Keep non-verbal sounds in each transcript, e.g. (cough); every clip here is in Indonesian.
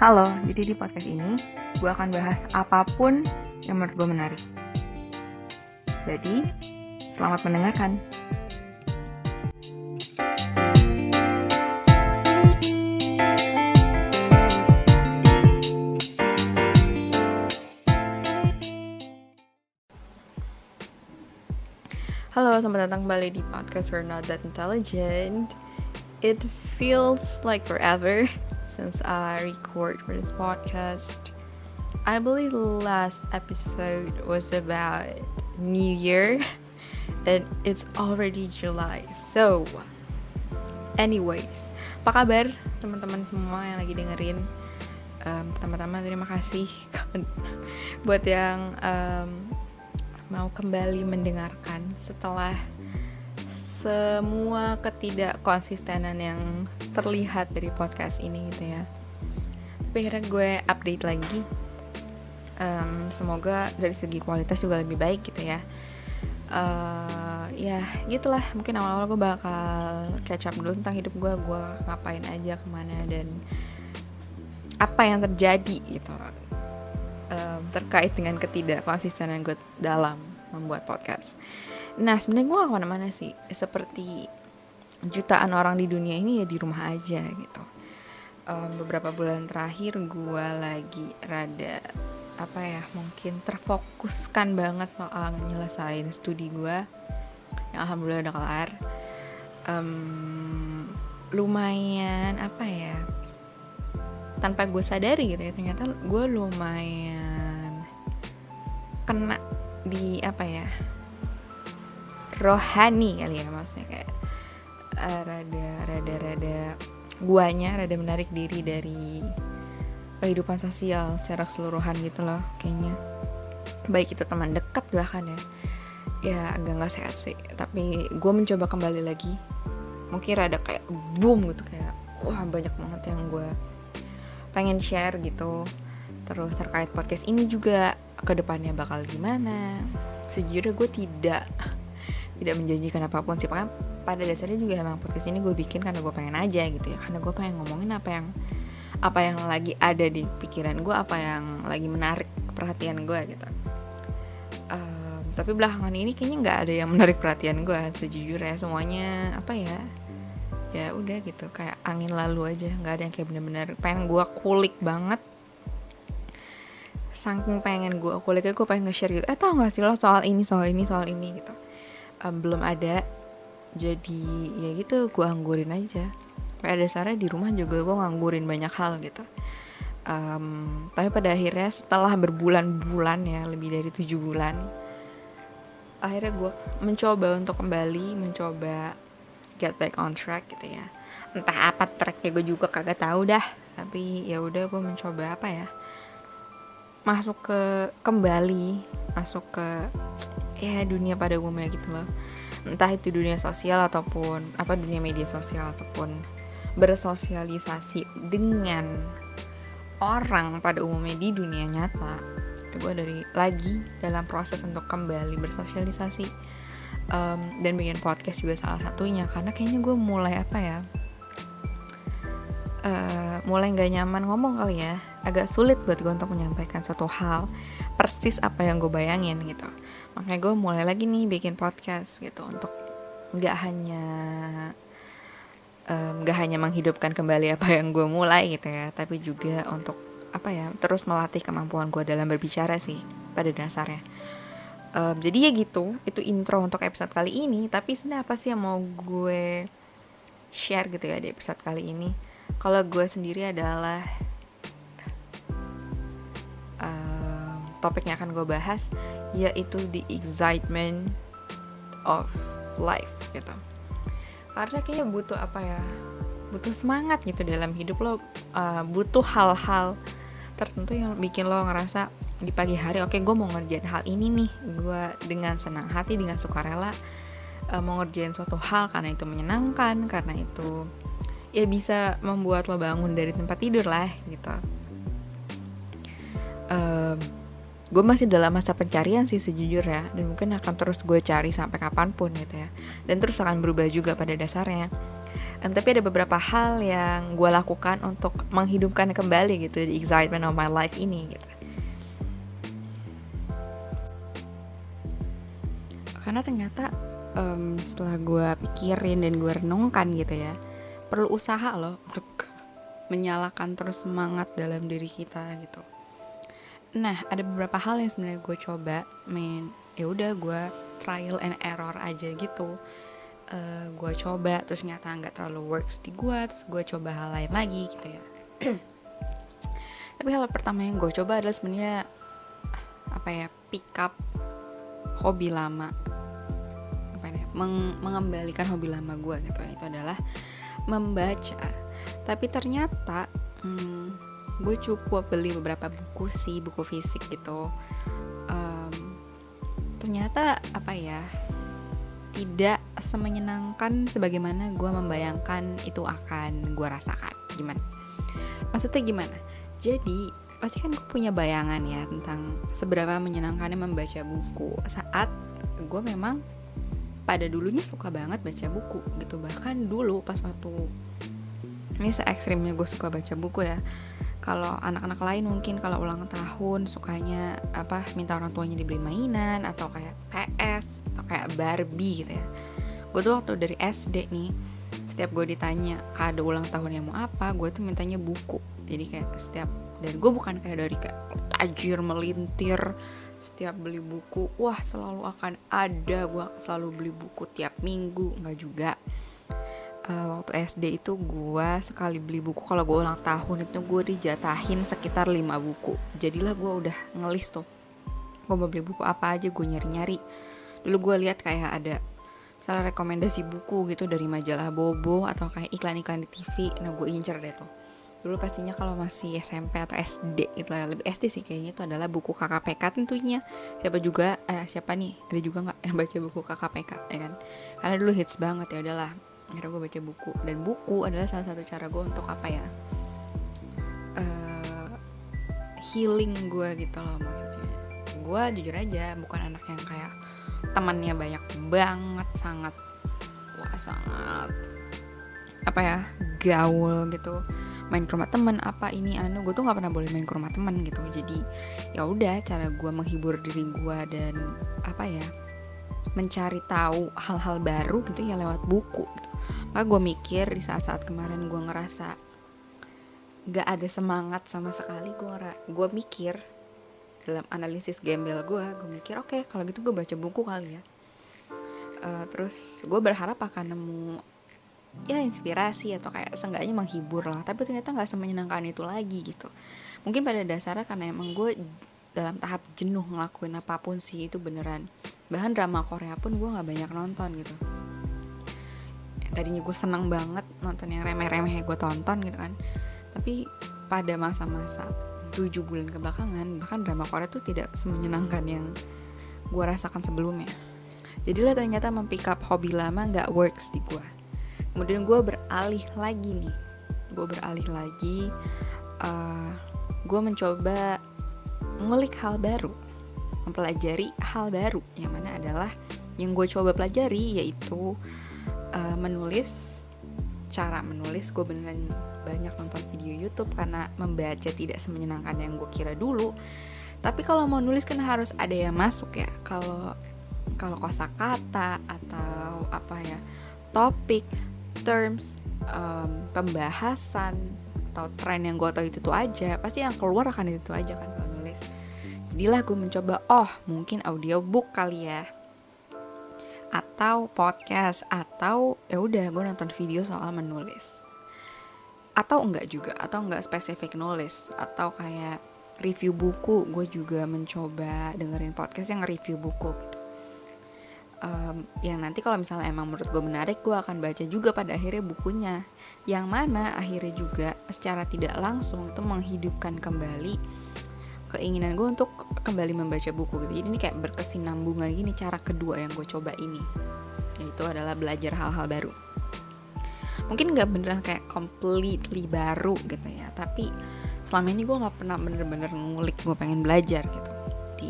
Halo, jadi di podcast ini gue akan bahas apa pun yang menurut gue menarik. Jadi, selamat mendengarkan. Halo, selamat datang kembali di podcast We're Not That Intelligent. It feels like forever since I record for this podcast. I believe last episode was about New Year (laughs) and it's already July. So, anyways, apa kabar teman-teman semua yang lagi dengerin? Um, pertama-tama terima kasih (laughs) buat yang um, mau kembali mendengarkan setelah semua ketidakkonsistenan yang terlihat dari podcast ini gitu ya. Tapi akhirnya gue update lagi. Um, semoga dari segi kualitas juga lebih baik gitu ya. Uh, ya gitulah. Mungkin awal-awal gue bakal catch up dulu tentang hidup gue. Gue ngapain aja ke mana dan apa yang terjadi gitu. Um, terkait dengan ketidakkonsistenan gue dalam membuat podcast. Nah sebenarnya gue gak ke mana-mana sih, seperti jutaan orang di dunia ini ya di rumah aja gitu. Um, beberapa bulan terakhir gue lagi rada apa ya mungkin terfokuskan banget soal nyelesain studi gue yang alhamdulillah udah kelar. Um, lumayan apa ya tanpa gue sadari gitu ya ternyata gue lumayan kena di apa ya rohani kali ya maksudnya kayak uh, rada rada rada guanya rada menarik diri dari kehidupan sosial secara keseluruhan gitu loh kayaknya. Baik itu teman dekat bahkan ya. Ya agak nggak sehat sih. Tapi gue mencoba kembali lagi. Mungkin rada kayak boom gitu kayak wah banyak banget yang gue pengen share gitu. Terus terkait podcast ini juga ke depannya bakal gimana? Sejujurnya gue tidak tidak menjanjikan apa pun sih. Pokoknya pada dasarnya juga emang podcast ini gue bikin karena gue pengen aja gitu ya. Karena gue pengen ngomongin apa yang apa yang lagi ada di pikiran gue apa yang lagi menarik perhatian gue gitu. Um, tapi belakangan ini kayaknya nggak ada yang menarik perhatian gue sejujurnya. Semuanya apa ya? Ya udah gitu kayak angin lalu aja. Nggak ada yang kayak bener-bener pengen gue kulik banget. Saking pengen gue kuliknya gue pengen nge-share gitu. Eh tau gak sih lo soal ini soal ini soal ini gitu um, belum ada. Jadi ya gitu gue anggurin aja. Pada dasarnya di rumah juga gue nganggurin banyak hal gitu. Um, tapi pada akhirnya setelah berbulan-bulan ya lebih dari tujuh bulan akhirnya gue mencoba untuk kembali mencoba get back on track gitu ya. Entah apa tracknya gue juga kagak tahu dah. Tapi ya udah gue mencoba apa ya? Masuk ke kembali masuk ke ya dunia pada umumnya gitu loh. Entah itu dunia sosial ataupun apa dunia media sosial ataupun bersosialisasi dengan orang pada umumnya di dunia nyata gue dari lagi dalam proses untuk kembali bersosialisasi. Um, dan bikin podcast juga salah satunya karena kayaknya gue mulai apa ya uh, mulai nggak nyaman ngomong kali ya. Agak sulit buat gue untuk menyampaikan suatu hal persis apa yang gue bayangin gitu. Makanya gue mulai lagi nih bikin podcast gitu untuk nggak hanya nggak um, hanya menghidupkan kembali apa yang gue mulai gitu ya tapi juga untuk apa ya terus melatih kemampuan gue dalam berbicara sih pada dasarnya. Um, jadi ya gitu itu intro untuk episode kali ini tapi sebenarnya apa sih yang mau gue share gitu ya di episode kali ini? Kalau gue sendiri adalah topik yang akan gue bahas yaitu the excitement of life gitu. Karena kayaknya butuh apa ya butuh semangat gitu dalam hidup lo uh, butuh hal-hal tertentu yang bikin lo ngerasa di pagi hari oke okay, gue mau ngerjain hal ini nih gue dengan senang hati dengan sukarela uh, mau ngerjain suatu hal karena itu menyenangkan karena itu ya bisa membuat lo bangun dari tempat tidur lah gitu. Um, gue masih dalam masa pencarian sih sejujurnya. Dan mungkin akan terus gue cari sampai kapan pun gitu ya. Dan terus akan berubah juga pada dasarnya. Um, tapi ada beberapa hal yang gue lakukan untuk menghidupkan kembali gitu the excitement of my life ini gitu. Karena ternyata um, setelah gue pikirin dan gue renungkan gitu ya perlu usaha loh untuk menyalakan terus semangat dalam diri kita gitu nah ada beberapa hal yang sebenarnya gue coba. Main ya udah gue trial and error aja gitu. Uh, eh, gue coba terus nyata nggak terlalu works di gue terus gue coba hal lain lagi gitu ya. (clears throat) Tapi hal pertama yang gue coba adalah sebenarnya apa ya pick up hobi lama. Apa ya meng mengembalikan hobi lama gue gitu. Ya itu adalah membaca. Tapi ternyata hmm, gue cukup beli beberapa buku sih buku fisik gitu. Um, ternyata apa ya tidak semenyenangkan sebagaimana gue membayangkan itu akan gue rasakan. Gimana? Maksudnya gimana? Jadi pasti kan gue punya bayangan ya tentang seberapa menyenangkannya membaca buku saat gue memang pada dulunya suka banget baca buku gitu. Bahkan dulu pas waktu ini se ekstrimnya gue suka baca buku ya kalau anak-anak lain mungkin kalau ulang tahun sukanya apa minta orang tuanya dibeliin mainan atau kayak PS atau kayak Barbie gitu ya. Gue tuh waktu dari SD nih setiap gue ditanya kado ulang tahun yang mau apa? Gue tuh mintanya buku. Jadi kayak setiap dan gue bukan kayak dari kayak tajir melintir setiap beli buku wah selalu akan ada. Gue selalu beli buku tiap minggu. Nggak juga uh, waktu SD itu gue sekali beli buku. Kalau gue ulang tahun itu gue dijatahin sekitar 5 buku. Jadilah gue udah ngelis tuh. Gue mau beli buku apa aja gue nyari-nyari. Dulu gue lihat kayak ada misalnya rekomendasi buku gitu dari majalah Bobo atau kayak iklan-iklan di TV nah gue incer deh tuh. Dulu pastinya kalau masih SMP atau SD gitu lah lebih SD sih kayaknya itu adalah buku KKPK tentunya. Siapa juga eh siapa nih? Ada juga nggak yang baca buku KKPK ya kan? Karena dulu hits banget ya udahlah akhirnya gue baca buku. Dan buku adalah salah satu cara gue untuk apa ya? Uh, healing gue gitu loh maksudnya. Gue jujur aja bukan anak yang kayak temannya banyak banget sangat wah sangat apa ya gaul gitu. Main ke rumah temen apa ini anu gue tuh nggak pernah boleh main ke rumah temen gitu. Jadi ya udah cara gue menghibur diri gue dan apa ya mencari tahu hal-hal baru gitu ya lewat buku gitu Maka gue mikir di saat-saat kemarin gue ngerasa gak ada semangat sama sekali gue gue mikir dalam analisis gembel gue gue mikir oke okay, kalau gitu gue baca buku kali ya. Uh, terus gue berharap akan nemu ya inspirasi atau kayak seenggaknya menghibur lah tapi ternyata nggak semenyenangkan itu lagi gitu. Mungkin pada dasarnya karena emang gue dalam tahap jenuh ngelakuin apa pun sih itu beneran. Bahkan drama Korea pun gue nggak banyak nonton gitu tadinya gue seneng banget nonton yang remeh-remeh gue tonton gitu kan. Tapi pada masa-masa tujuh bulan kebelakangan bahkan drama Korea tuh tidak semenyenangkan yang gue rasakan sebelumnya. Jadilah ternyata mempick up hobi lama nggak works di gue kemudian gue beralih lagi nih. Gue beralih lagi uh, eh, gue mencoba ngulik hal baru. Mempelajari hal baru yang mana adalah yang gue coba pelajari yaitu uh, menulis cara menulis gue beneran banyak nonton video YouTube karena membaca tidak semenyenangkan yang gue kira dulu. Tapi kalau mau nulis kan harus ada yang masuk ya. Kalau kalau kosakata atau apa ya topik terms um, pembahasan atau tren yang gue tahu itu tuh aja pasti yang keluar akan itu, aja kan kalau nulis. Jadilah gue mencoba oh mungkin audiobook kali ya atau podcast atau ya udah gue nonton video soal menulis. Atau enggak juga atau enggak spesifik nulis atau kayak review buku. Gue juga mencoba dengerin podcast yang review buku gitu. Um, yang nanti kalau misalnya emang menurut gue menarik gue akan baca juga pada akhirnya bukunya. Yang mana akhirnya juga secara tidak langsung itu menghidupkan kembali keinginan gue untuk kembali membaca buku gitu. Jadi ini kayak berkesinambungan gini cara kedua yang gue coba ini. Yaitu adalah belajar hal-hal baru. Mungkin nggak beneran kayak completely baru gitu ya tapi selama ini gue nggak pernah bener-bener ngulik gue pengen belajar gitu. Di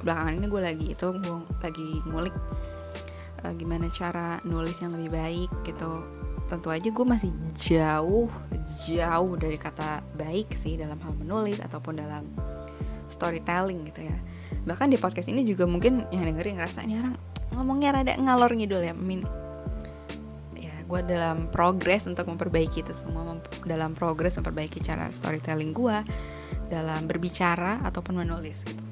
belakangan ini gue lagi itu gue lagi ngulik uh, gimana cara nulis yang lebih baik gitu. Tentu aja gue masih jauh jauh dari kata baik sih dalam hal menulis ataupun dalam storytelling gitu ya. Bahkan di podcast ini juga mungkin yang dengerin ngerasa ini orang ngomongnya rada ngalor ngidul ya. Min ya gue dalam progres untuk memperbaiki itu semua mem dalam progres memperbaiki cara storytelling gue dalam berbicara ataupun menulis gitu.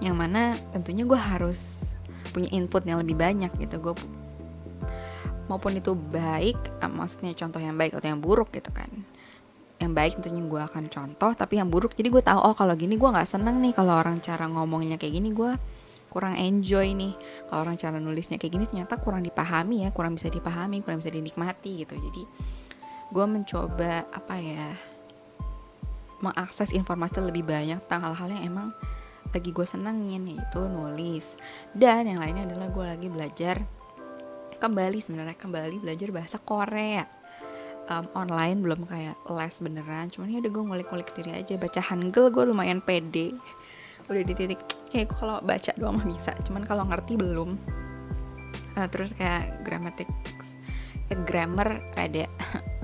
Yang mana tentunya gue harus punya input yang lebih banyak gitu. Gue maupun itu baik maksudnya contoh yang baik atau yang buruk gitu kan yang baik tentunya gue akan contoh tapi yang buruk jadi gue tahu oh kalau gini gue nggak seneng nih kalau orang cara ngomongnya kayak gini gue kurang enjoy nih. Kalau orang cara nulisnya kayak gini ternyata kurang dipahami ya kurang bisa dipahami kurang bisa dinikmati gitu. Jadi gue mencoba apa ya mengakses informasi lebih banyak tentang hal-hal yang emang lagi gue senengin yaitu nulis. Dan yang lainnya adalah gue lagi belajar kembali sebenarnya kembali belajar bahasa Korea um, online belum kayak les beneran. Cuman ya udah gue ngulik-ngulik diri aja. Baca hangul gue lumayan pede. Udah di titik kayak gue kalau baca doang mah bisa. Cuman kalau ngerti belum. Uh, terus kayak grammatik kayak grammar ada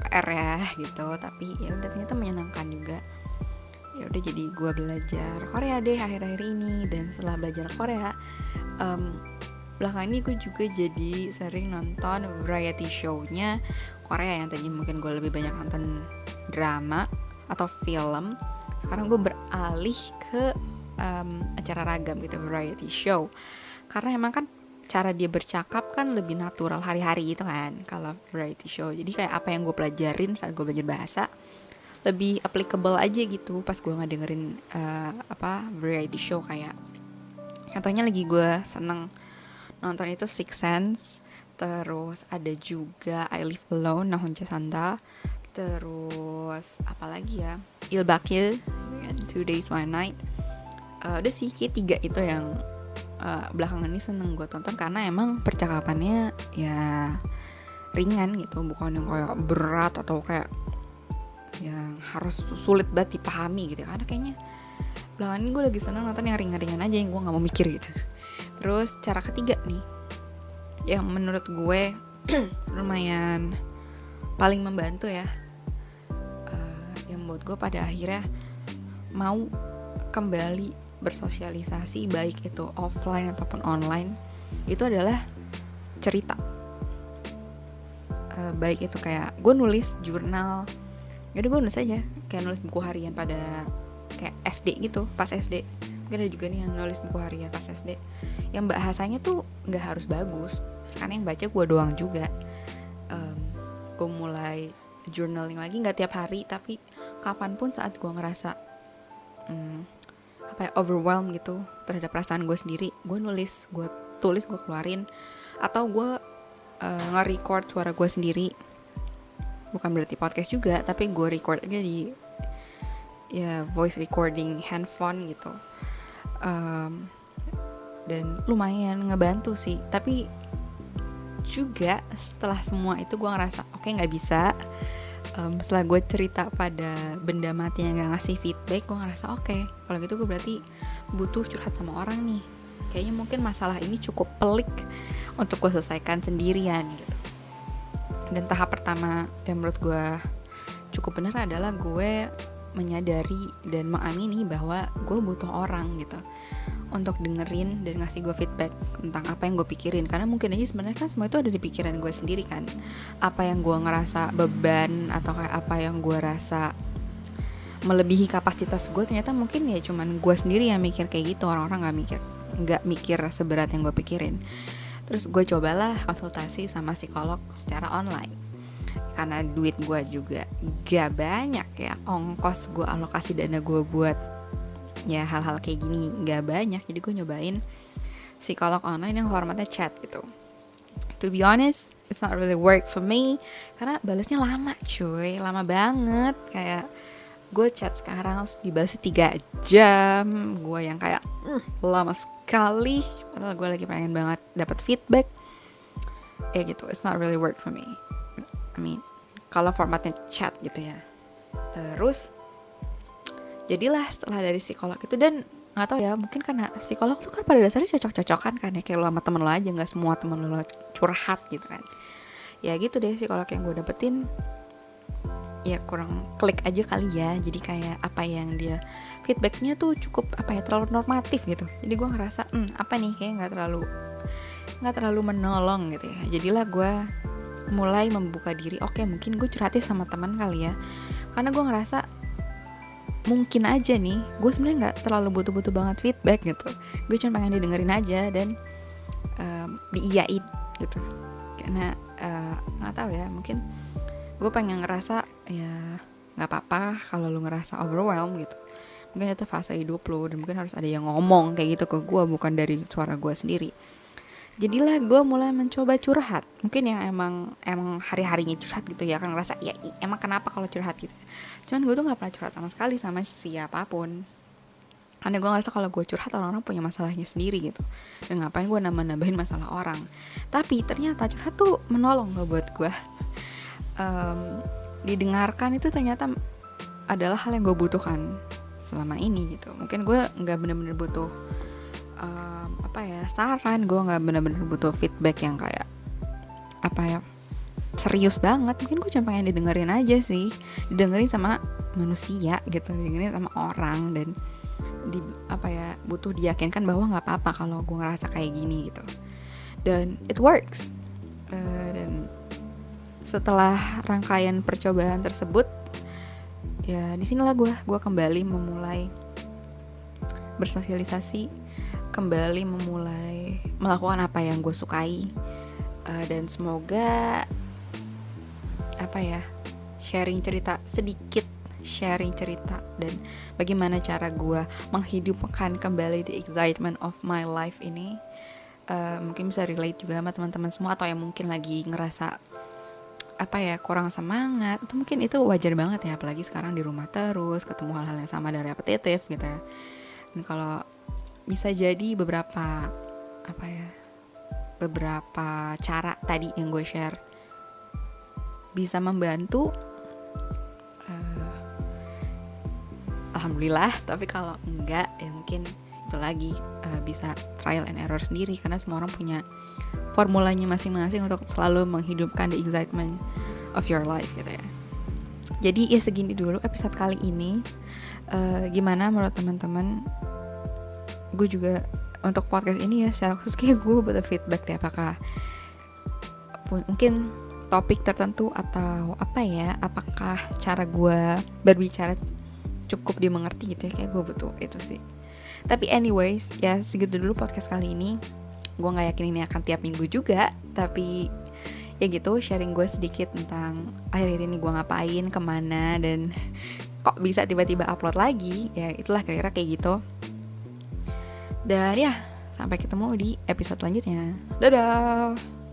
PR ya gitu. Tapi ya udah ternyata menyenangkan juga. Ya udah jadi gue belajar Korea deh akhir-akhir ini. Dan setelah belajar Korea um, belakangan ini gue juga jadi sering nonton variety show-nya Korea yang tadi mungkin gue lebih banyak nonton drama atau film. Sekarang gue beralih ke um, acara ragam gitu variety show. Karena emang kan cara dia bercakap kan lebih natural hari-hari gitu kan kalau variety show. Jadi kayak apa yang gue pelajarin saat gue belajar bahasa lebih applicable aja gitu pas gue nggak dengerin uh, apa variety show kayak. Contohnya lagi gue seneng nonton itu Six Sense terus ada juga I Live Alone Nahon Santa terus apa lagi ya? Il Bakil Two Days One Night. Uh, udah sih kayak tiga itu yang uh, belakangan ini seneng gue tonton karena emang percakapannya ya ringan gitu. Bukan yang kayak berat atau kayak yang harus sulit banget dipahami gitu. Karena kayaknya belakangan ini gue lagi seneng nonton yang ringan-ringan aja yang gue nggak mau mikir gitu. Terus cara ketiga nih yang menurut gue (clears throat) lumayan paling membantu ya. Uh, yang buat gue pada akhirnya mau kembali bersosialisasi baik itu offline ataupun online itu adalah cerita. Uh, baik itu kayak gue nulis jurnal jadi gue nulis aja kayak nulis buku harian pada kayak SD gitu pas SD mungkin ada juga nih yang nulis buku harian pas SD yang bahasanya tuh nggak harus bagus karena yang baca gue doang juga. Um, gue mulai journaling lagi nggak tiap hari tapi kapan pun saat gue ngerasa um, apa ya overwhelmed gitu terhadap perasaan gue sendiri gue nulis gue tulis gue keluarin atau gue uh, nge-record suara gue sendiri. Bukan berarti podcast juga tapi gue record aja di ya voice recording handphone gitu. Um, dan lumayan ngebantu sih tapi juga setelah semua itu gue ngerasa oke okay, nggak bisa. Um, setelah gue cerita pada benda mati yang gak ngasih feedback gue ngerasa oke okay, kalau gitu gue berarti butuh curhat sama orang nih. Kayaknya mungkin masalah ini cukup pelik untuk gue selesaikan sendirian gitu. Dan tahap pertama yang menurut gue cukup benar adalah gue menyadari dan mengamini bahwa gue butuh orang gitu untuk dengerin dan ngasih gue feedback tentang apa yang gue pikirin. Karena mungkin aja sebenarnya kan semua itu ada di pikiran gue sendiri kan. Apa yang gue ngerasa beban atau kayak apa yang gue rasa melebihi kapasitas gue ternyata mungkin ya cuman gue sendiri yang mikir kayak gitu. Orang-orang nggak mikir nggak mikir seberat yang gue pikirin. Terus gue cobalah konsultasi sama psikolog secara online karena duit gue juga gak banyak ya. Ongkos gue alokasi dana gue buat ya hal-hal kayak gini gak banyak. Jadi gue nyobain psikolog online yang formatnya chat gitu. To be honest it's not really work for me. Karena balasnya lama cuy. Lama banget. Kayak gue chat sekarang harus dibalas tiga jam. Gue yang kayak uh, lama sekali. Padahal gue lagi pengen banget dapat feedback. Ya gitu it's not really work for me I mean kalau formatnya chat gitu ya. Terus jadilah setelah dari psikolog itu. Dan nggak tahu ya mungkin karena psikolog tuh kan pada dasarnya cocok-cocokan kan ya. Kayak lo sama temen lo aja nggak semua temen lo curhat gitu kan. Ya gitu deh kalau kayak gue dapetin. Ya kurang klik aja kali ya. Jadi kayak apa yang dia feedbacknya tuh cukup apa ya terlalu normatif gitu. Jadi gue ngerasa hmm apa nih? Kayak nggak terlalu nggak terlalu menolong gitu ya. Jadilah gue mulai membuka diri. Oke mungkin gue curhatnya sama teman kali ya. Karena gue ngerasa mungkin aja nih gue sebenarnya nggak terlalu butuh-butuh banget feedback gitu. Gue cuma pengen didengerin aja dan um, diiyain gitu. Karena eh, nggak uh, tahu ya mungkin gue pengen ngerasa ya nggak apa-apa kalau lu ngerasa overwhelmed gitu. Mungkin itu fase hidup lo dan mungkin harus ada yang ngomong kayak gitu ke gue bukan dari suara gue sendiri jadilah gue mulai mencoba curhat. Mungkin yang emang emang hari harinya curhat gitu ya kan ngerasa ya emang kenapa kalau curhat gitu? Cuman gue tuh nggak pernah curhat sama sekali sama siapa pun. Karena gue ngerasa kalau gue curhat orang-orang punya masalahnya sendiri gitu. Dan ngapain gue nambah-nambahin masalah orang? Tapi ternyata curhat tuh menolong loh buat gue um, didengarkan itu ternyata adalah hal yang gue butuhkan selama ini gitu. Mungkin gue nggak bener-bener butuh um, apa ya saran. Gue nggak bener-bener butuh feedback yang kayak apa ya serius banget. Mungkin gue cuma pengen didengerin aja sih. Didengerin sama manusia gitu didengerin sama orang dan di apa ya butuh diyakinkan bahwa nggak apa-apa kalau gue ngerasa kayak gini gitu. Dan it works. Uh, dan setelah rangkaian percobaan tersebut ya di sinilah gue gue kembali memulai bersosialisasi kembali memulai melakukan apa yang gue sukai. Uh, dan semoga apa ya sharing cerita sedikit sharing cerita dan bagaimana cara gue menghidupkan kembali the excitement of my life ini. Uh, mungkin bisa relate juga sama teman-teman semua atau yang mungkin lagi ngerasa apa ya kurang semangat. Itu mungkin itu wajar banget ya apalagi sekarang di rumah terus ketemu hal-hal yang sama dari repetitif gitu ya. Dan kalau bisa jadi beberapa apa ya beberapa cara tadi yang gue share bisa membantu uh, alhamdulillah tapi kalau enggak ya mungkin itu lagi uh, bisa trial and error sendiri karena semua orang punya formulanya masing-masing untuk selalu menghidupkan the excitement of your life gitu ya. Jadi ya segini dulu episode kali ini. Uh, gimana menurut teman-teman gue juga untuk podcast ini ya secara khusus kayak gue butuh feedback deh apakah mungkin topik tertentu atau apa ya apakah cara gue berbicara cukup dimengerti gitu ya kayak gue butuh itu sih. Tapi anyways ya segitu dulu podcast kali ini. Gue nggak yakin ini akan tiap minggu juga tapi ya gitu sharing gue sedikit tentang akhir-akhir ini gue ngapain ke mana dan kok bisa tiba-tiba upload lagi ya itulah kira-kira kayak gitu dan ya, sampai ketemu di episode selanjutnya. Dadah!